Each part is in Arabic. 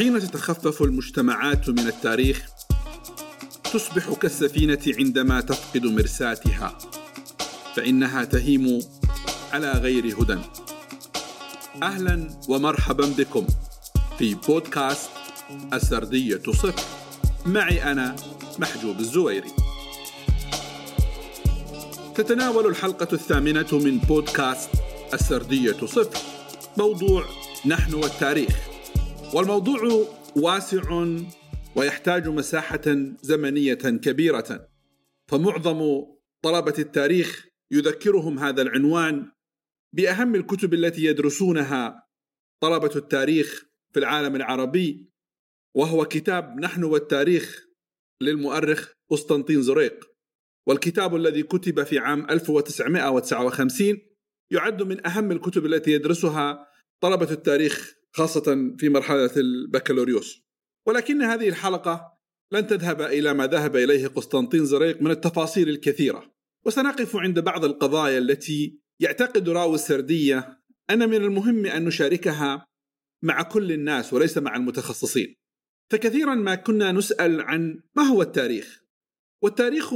حين تتخفف المجتمعات من التاريخ تصبح كالسفينة عندما تفقد مرساتها فإنها تهيم على غير هدى. أهلا ومرحبا بكم في بودكاست السردية صفر. معي أنا محجوب الزويري. تتناول الحلقة الثامنة من بودكاست السردية صفر موضوع نحن والتاريخ. والموضوع واسع ويحتاج مساحة زمنية كبيرة. فمعظم طلبة التاريخ يذكرهم هذا العنوان بأهم الكتب التي يدرسونها طلبة التاريخ في العالم العربي وهو كتاب نحن والتاريخ للمؤرخ قسطنطين زريق. والكتاب الذي كتب في عام 1959 يعد من أهم الكتب التي يدرسها طلبة التاريخ خاصة في مرحلة البكالوريوس. ولكن هذه الحلقة لن تذهب إلى ما ذهب إليه قسطنطين زريق من التفاصيل الكثيرة. وسنقف عند بعض القضايا التي يعتقد راوي السردية أن من المهم أن نشاركها مع كل الناس وليس مع المتخصصين. فكثيرا ما كنا نسأل عن ما هو التاريخ. والتاريخ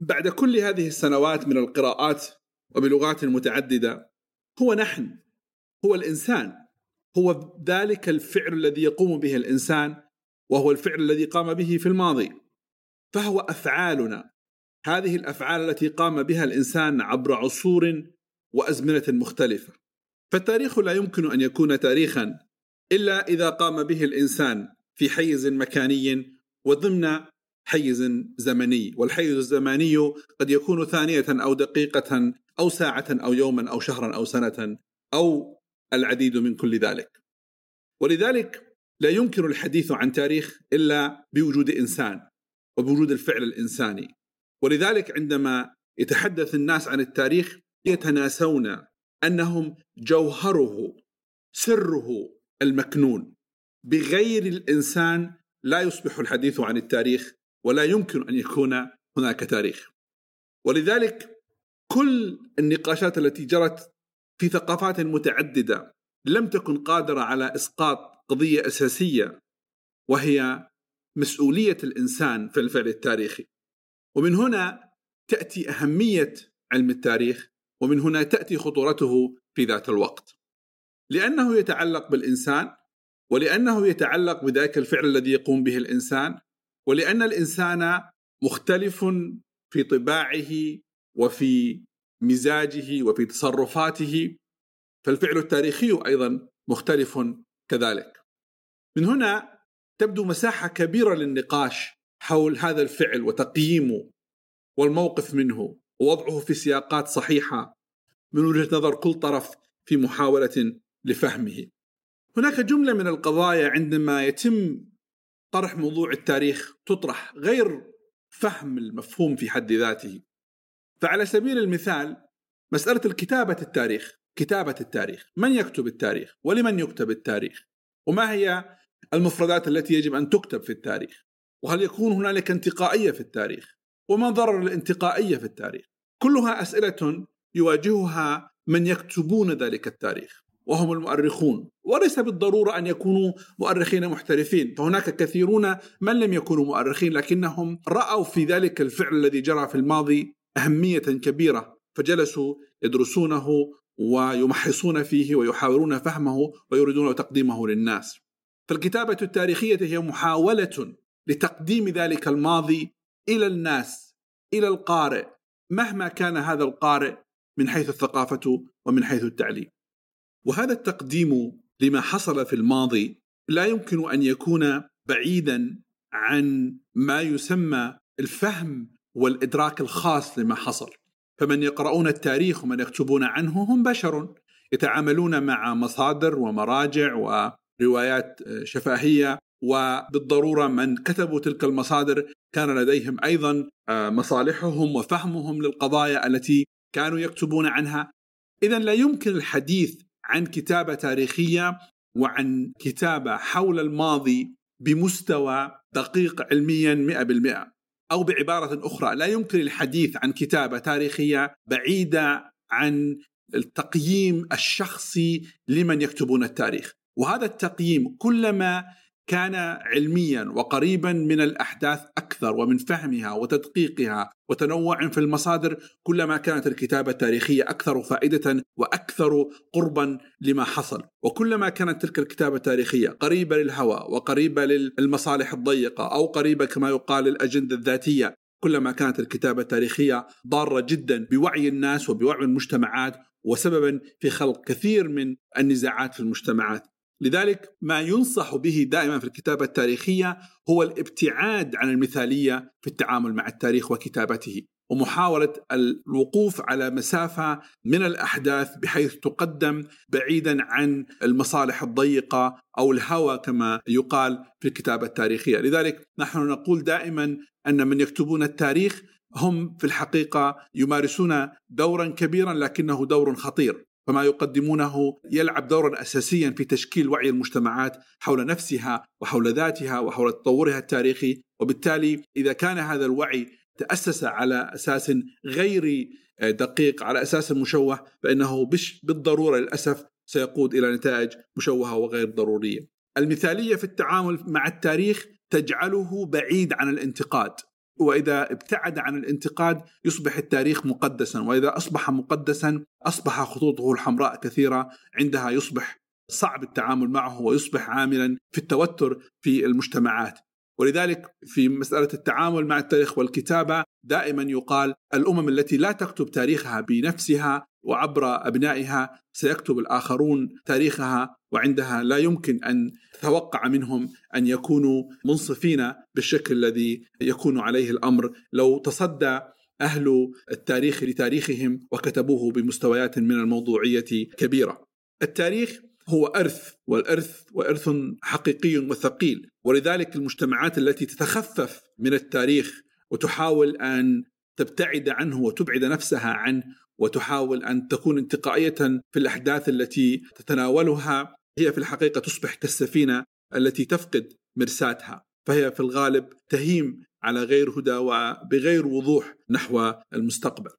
بعد كل هذه السنوات من القراءات وبلغات متعددة هو نحن هو الإنسان. هو ذلك الفعل الذي يقوم به الإنسان وهو الفعل الذي قام به في الماضي. فهو أفعالنا. هذه الأفعال التي قام بها الإنسان عبر عصور وأزمنة مختلفة. فالتاريخ لا يمكن أن يكون تاريخا إلا إذا قام به الإنسان في حيز مكاني وضمن حيز زمني. والحيز الزمني قد يكون ثانية أو دقيقة أو ساعة أو يوما أو شهرا أو سنة أو العديد من كل ذلك. ولذلك لا يمكن الحديث عن تاريخ إلا بوجود إنسان وبوجود الفعل الإنساني. ولذلك عندما يتحدث الناس عن التاريخ يتناسون أنهم جوهره سره المكنون. بغير الإنسان لا يصبح الحديث عن التاريخ ولا يمكن أن يكون هناك تاريخ. ولذلك كل النقاشات التي جرت في ثقافات متعددة لم تكن قادرة على إسقاط قضية أساسية وهي مسؤولية الإنسان في الفعل التاريخي. ومن هنا تأتي أهمية علم التاريخ ومن هنا تأتي خطورته في ذات الوقت. لأنه يتعلق بالإنسان ولأنه يتعلق بذاك الفعل الذي يقوم به الإنسان ولأن الإنسان مختلف في طباعه وفي مزاجه وفي تصرفاته فالفعل التاريخي أيضا مختلف كذلك. من هنا تبدو مساحة كبيرة للنقاش حول هذا الفعل وتقييمه والموقف منه ووضعه في سياقات صحيحة من وجهة نظر كل طرف في محاولة لفهمه. هناك جملة من القضايا عندما يتم طرح موضوع التاريخ تطرح غير فهم المفهوم في حد ذاته. فعلى سبيل المثال مسألة الكتابة التاريخ كتابة التاريخ من يكتب التاريخ؟ ولمن يكتب التاريخ؟ وما هي المفردات التي يجب أن تكتب في التاريخ؟ وهل يكون هنالك انتقائية في التاريخ؟ وما ضرر الانتقائية في التاريخ؟ كلها أسئلة يواجهها من يكتبون ذلك التاريخ وهم المؤرخون. وليس بالضرورة أن يكونوا مؤرخين محترفين. فهناك كثيرون من لم يكونوا مؤرخين لكنهم رأوا في ذلك الفعل الذي جرى في الماضي. أهمية كبيرة فجلسوا يدرسونه ويمحصون فيه ويحاولون فهمه ويريدون تقديمه للناس. فالكتابة التاريخية هي محاولة لتقديم ذلك الماضي إلى الناس، إلى القارئ، مهما كان هذا القارئ من حيث الثقافة ومن حيث التعليم. وهذا التقديم لما حصل في الماضي لا يمكن أن يكون بعيدا عن ما يسمى الفهم والإدراك الخاص لما حصل. فمن يقرؤون التاريخ ومن يكتبون عنه هم بشر يتعاملون مع مصادر ومراجع وروايات شفاهية وبالضرورة من كتبوا تلك المصادر كان لديهم أيضا مصالحهم وفهمهم للقضايا التي كانوا يكتبون عنها اذا لا يمكن الحديث عن كتابة تاريخية وعن كتابة حول الماضي بمستوى دقيق علميا 100% أو بعبارة أخرى. لا يمكن الحديث عن كتابة تاريخية بعيدة عن التقييم الشخصي لمن يكتبون التاريخ. وهذا التقييم كلما كان علميا وقريبا من الأحداث أكثر ومن فهمها وتدقيقها وتنوع في المصادر كلما كانت الكتابة التاريخية أكثر فائدة وأكثر قربا لما حصل، وكلما كانت تلك الكتابة التاريخية قريبة للهوى وقريبة للمصالح الضيقة أو قريبة كما يقال للأجندة الذاتية، كلما كانت الكتابة التاريخية ضارة جدا بوعي الناس وبوعي المجتمعات وسببا في خلق كثير من النزاعات في المجتمعات. لذلك ما ينصح به دائما في الكتابة التاريخية هو الابتعاد عن المثالية في التعامل مع التاريخ وكتابته ومحاولة الوقوف على مسافة من الأحداث بحيث تقدم بعيدا عن المصالح الضيقة أو الهوى كما يقال في الكتابة التاريخية. لذلك نحن نقول دائما أن من يكتبون التاريخ هم في الحقيقة يمارسون دورا كبيرا لكنه دور خطير. فما يقدمونه يلعب دورا أساسيا في تشكيل وعي المجتمعات حول نفسها وحول ذاتها وحول تطورها التاريخي وبالتالي إذا كان هذا الوعي تأسس على أساس غير دقيق على أساس مشوه فإنه بالضرورة للأسف سيقود إلى نتائج مشوهة وغير ضرورية. المثالية في التعامل مع التاريخ تجعله بعيد عن الانتقاد وإذا ابتعد عن الانتقاد يصبح التاريخ مقدسا وإذا أصبح مقدسا أصبح خطوطه الحمراء كثيرة عندها يصبح صعب التعامل معه ويصبح عاملا في التوتر في المجتمعات. ولذلك في مسألة التعامل مع التاريخ والكتابة دائما يقال الأمم التي لا تكتب تاريخها بنفسها وعبر أبنائها سيكتب الآخرون تاريخها وعندها لا يمكن أن تتوقع منهم أن يكونوا منصفين بالشكل الذي يكون عليه الأمر لو تصدى أهل التاريخ لتاريخهم وكتبوه بمستويات من الموضوعية كبيرة. التاريخ هو أرث والأرث وأرث حقيقي وثقيل ولذلك المجتمعات التي تتخفف من التاريخ وتحاول أن تبتعد عنه وتبعد نفسها عنه وتحاول أن تكون انتقائية في الأحداث التي تتناولها هي في الحقيقة تصبح كالسفينة التي تفقد مرساتها فهي في الغالب تهيم على غير هدى وبغير وضوح نحو المستقبل.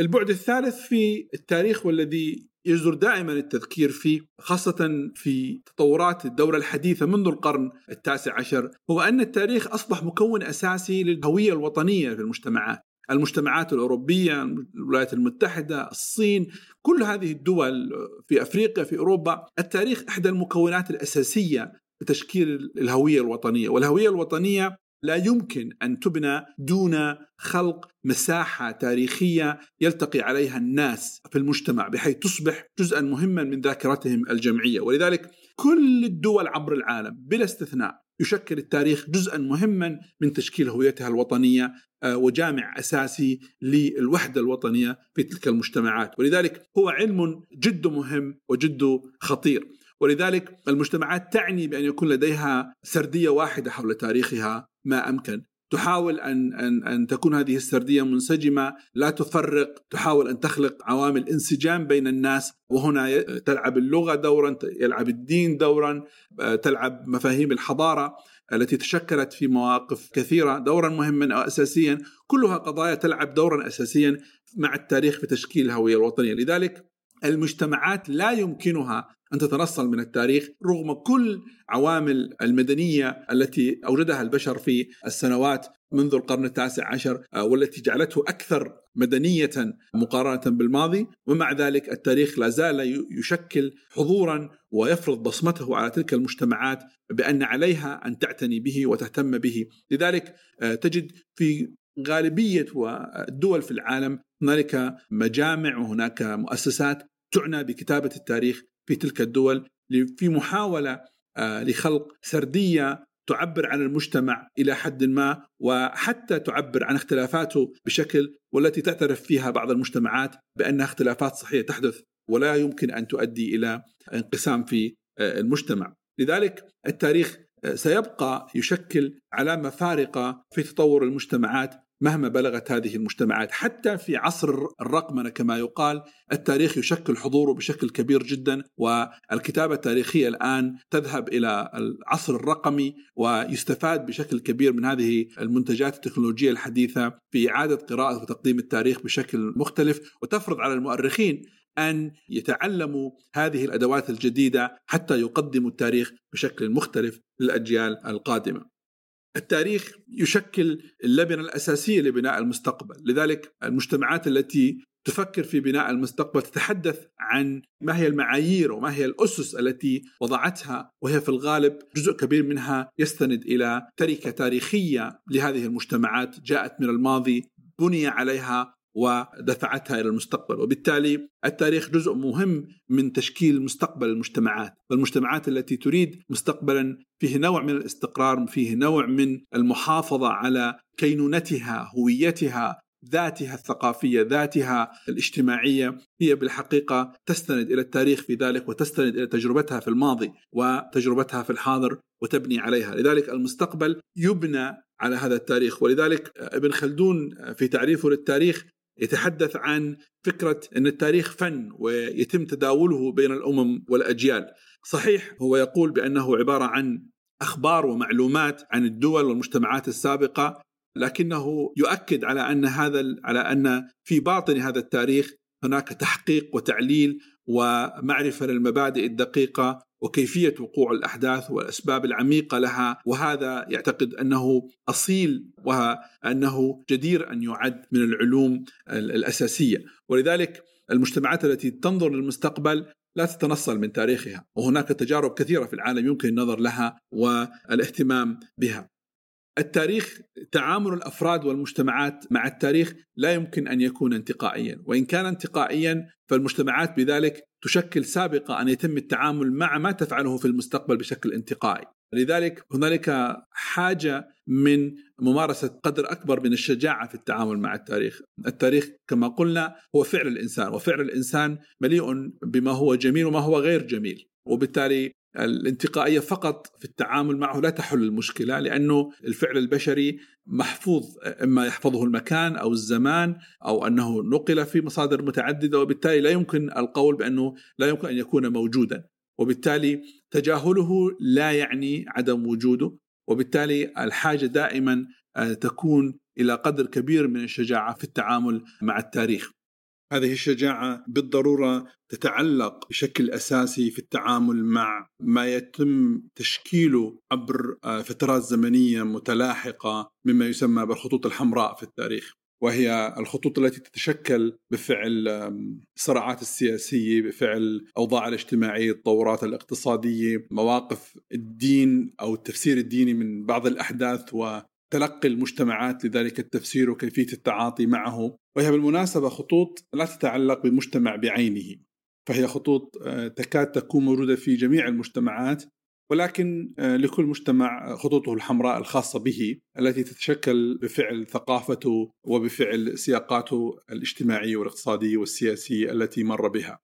البعد الثالث في التاريخ والذي يجدر دائما التذكير فيه خاصة في تطورات الدولة الحديثة منذ القرن التاسع عشر هو أن التاريخ أصبح مكون أساسي للهوية الوطنية في المجتمعات المجتمعات الأوروبية الولايات المتحدة الصين كل هذه الدول في أفريقيا في أوروبا التاريخ إحدى المكونات الأساسية لتشكيل الهوية الوطنية. والهوية الوطنية لا يمكن أن تبنى دون خلق مساحة تاريخية يلتقي عليها الناس في المجتمع بحيث تصبح جزءا مهما من ذاكرتهم الجمعية. ولذلك كل الدول عبر العالم بلا استثناء يشكل التاريخ جزءا مهما من تشكيل هويتها الوطنية آه، وجامع أساسي للوحدة الوطنية في تلك المجتمعات، ولذلك هو علم جد مهم وجد خطير، ولذلك المجتمعات تعني بأن يكون لديها سردية واحدة حول تاريخها ما أمكن، تحاول أن أن أن تكون هذه السردية منسجمة، لا تفرق، تحاول أن تخلق عوامل انسجام بين الناس، وهنا تلعب اللغة دورا، يلعب الدين دورا، آه، تلعب مفاهيم الحضارة، التي تشكلت في مواقف كثيرة دورا مهما واساسيا كلها قضايا تلعب دورا اساسيا مع التاريخ في تشكيل الهويه الوطنية. لذلك المجتمعات لا يمكنها أن تتنصل من التاريخ رغم كل عوامل المدنية التي أوجدها البشر في السنوات منذ القرن التاسع عشر آه، والتي جعلته أكثر مدنية مقارنة بالماضي. ومع ذلك التاريخ لا زال يشكل حضورا ويفرض بصمته على تلك المجتمعات بأن عليها أن تعتني به وتهتم به. لذلك آه، تجد في غالبية الدول في العالم هنالك مجامع وهناك مؤسسات تعنى بكتابة التاريخ في تلك الدول في محاولة آه، لخلق سردية تعبر عن المجتمع إلى حد ما وحتى تعبر عن اختلافاته بشكل والتي تعترف فيها بعض المجتمعات بأنها اختلافات صحية تحدث ولا يمكن أن تؤدي إلى انقسام في آه، المجتمع. لذلك التاريخ آه، سيبقى يشكل علامة فارقة في تطور المجتمعات مهما بلغت هذه المجتمعات حتى في عصر الرقمنة كما يقال التاريخ يشكل حضوره بشكل كبير جدا والكتابة التاريخية الآن تذهب إلى العصر الرقمي ويستفاد بشكل كبير من هذه المنتجات التكنولوجية الحديثة في إعادة قراءة وتقديم التاريخ بشكل مختلف وتفرض على المؤرخين أن يتعلموا هذه الأدوات الجديدة حتى يقدموا التاريخ بشكل مختلف للأجيال القادمة. التاريخ يشكل اللبنة الأساسية لبناء المستقبل، لذلك المجتمعات التي تفكر في بناء المستقبل تتحدث عن ما هي المعايير وما هي الأسس التي وضعتها وهي في الغالب جزء كبير منها يستند إلى تركة تاريخية لهذه المجتمعات. جاءت من الماضي بني عليها ودفعتها إلى المستقبل، وبالتالي التاريخ جزء مهم من تشكيل مستقبل المجتمعات، والمجتمعات التي تريد مستقبلا فيه نوع من الاستقرار، فيه نوع من المحافظة على كينونتها، هويتها، ذاتها الثقافية، ذاتها الاجتماعية. هي بالحقيقة تستند إلى التاريخ في ذلك وتستند إلى تجربتها في الماضي وتجربتها في الحاضر وتبني عليها، لذلك المستقبل يبنى على هذا التاريخ، ولذلك ابن خلدون في تعريفه للتاريخ يتحدث عن فكرة أن التاريخ فن ويتم تداوله بين الأمم والأجيال. صحيح هو يقول بأنه عبارة عن أخبار ومعلومات عن الدول والمجتمعات السابقة لكنه يؤكد على أن هذا على أن في باطن هذا التاريخ هناك تحقيق وتعليل ومعرفة للمبادئ الدقيقة وكيفية وقوع الأحداث والأسباب العميقة لها وهذا يعتقد أنه أصيل وأنه جدير أن يعد من العلوم الأساسية. ولذلك المجتمعات التي تنظر للمستقبل لا تتنصل من تاريخها وهناك تجارب كثيرة في العالم يمكن النظر لها والاهتمام بها. التاريخ تعامل الأفراد والمجتمعات مع التاريخ لا يمكن أن يكون انتقائيا، وإن كان انتقائيا فالمجتمعات بذلك تشكل سابقة أن يتم التعامل مع ما تفعله في المستقبل بشكل انتقائي. لذلك هنالك حاجة من ممارسة قدر أكبر من الشجاعة في التعامل مع التاريخ. التاريخ كما قلنا هو فعل الإنسان، وفعل الإنسان مليء بما هو جميل وما هو غير جميل. وبالتالي الانتقائية فقط في التعامل معه لا تحل المشكلة لأنه الفعل البشري محفوظ إما يحفظه المكان أو الزمان أو أنه نقل في مصادر متعددة وبالتالي لا يمكن القول بأنه لا يمكن أن يكون موجودا. وبالتالي تجاهله لا يعني عدم وجوده وبالتالي الحاجة دائما تكون إلى قدر كبير من الشجاعة في التعامل مع التاريخ. هذه الشجاعة بالضرورة تتعلق بشكل أساسي في التعامل مع ما يتم تشكيله عبر آه، فترات زمنية متلاحقة مما يسمى بالخطوط الحمراء في التاريخ وهي الخطوط التي تتشكل بفعل الصراعات السياسية بفعل الأوضاع الاجتماعية التطورات الاقتصادية مواقف الدين أو التفسير الديني من بعض الأحداث تلقي المجتمعات لذلك التفسير وكيفية التعاطي معه وهي بالمناسبة خطوط لا تتعلق بمجتمع بعينه فهي خطوط آه، تكاد تكون موجودة في جميع المجتمعات ولكن آه، لكل مجتمع خطوطه الحمراء الخاصة به التي تتشكل بفعل ثقافته وبفعل سياقاته الاجتماعيه والاقتصاديه والسياسيه التي مر بها.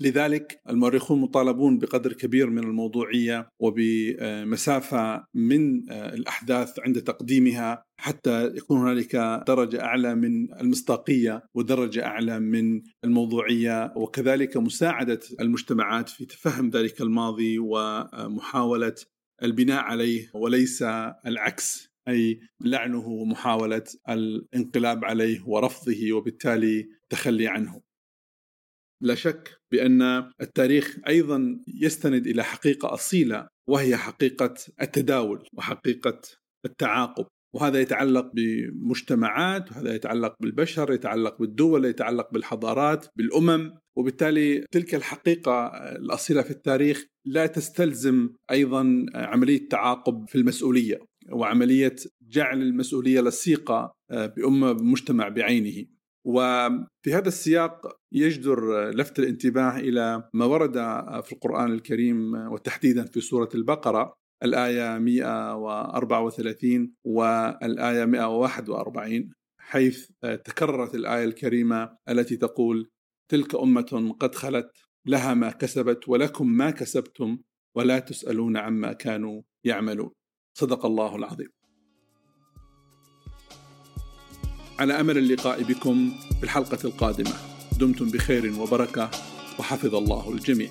لذلك المؤرخون مطالبون بقدر كبير من الموضوعية وبمسافة من الأحداث عند تقديمها حتى يكون هنالك درجة أعلى من المصداقية ودرجة أعلى من الموضوعية وكذلك مساعدة المجتمعات في تفهم ذلك الماضي ومحاولة البناء عليه وليس العكس أي لعنه ومحاولة الانقلاب عليه ورفضه وبالتالي التخلي عنه. لا شك بأن التاريخ أيضا يستند إلى حقيقة أصيلة وهي حقيقة التداول وحقيقة التعاقب. وهذا يتعلق بمجتمعات وهذا يتعلق بالبشر يتعلق بالدول يتعلق بالحضارات بالأمم. وبالتالي تلك الحقيقة الأصيلة في التاريخ لا تستلزم أيضا عملية تعاقب في المسؤولية وعملية جعل المسؤولية لصيقة بأمة بمجتمع بعينه. وفي هذا السياق يجدر لفت الانتباه إلى ما ورد في القرآن الكريم وتحديدا في سورة البقرة الآية 134 والآية 141 حيث تكررت الآية الكريمة التي تقول تلك أمة قد خلت لها ما كسبت ولكم ما كسبتم ولا تسألون عما كانوا يعملون. صدق الله العظيم. على أمل اللقاء بكم في الحلقة القادمة. دمتم بخير وبركة وحفظ الله الجميع.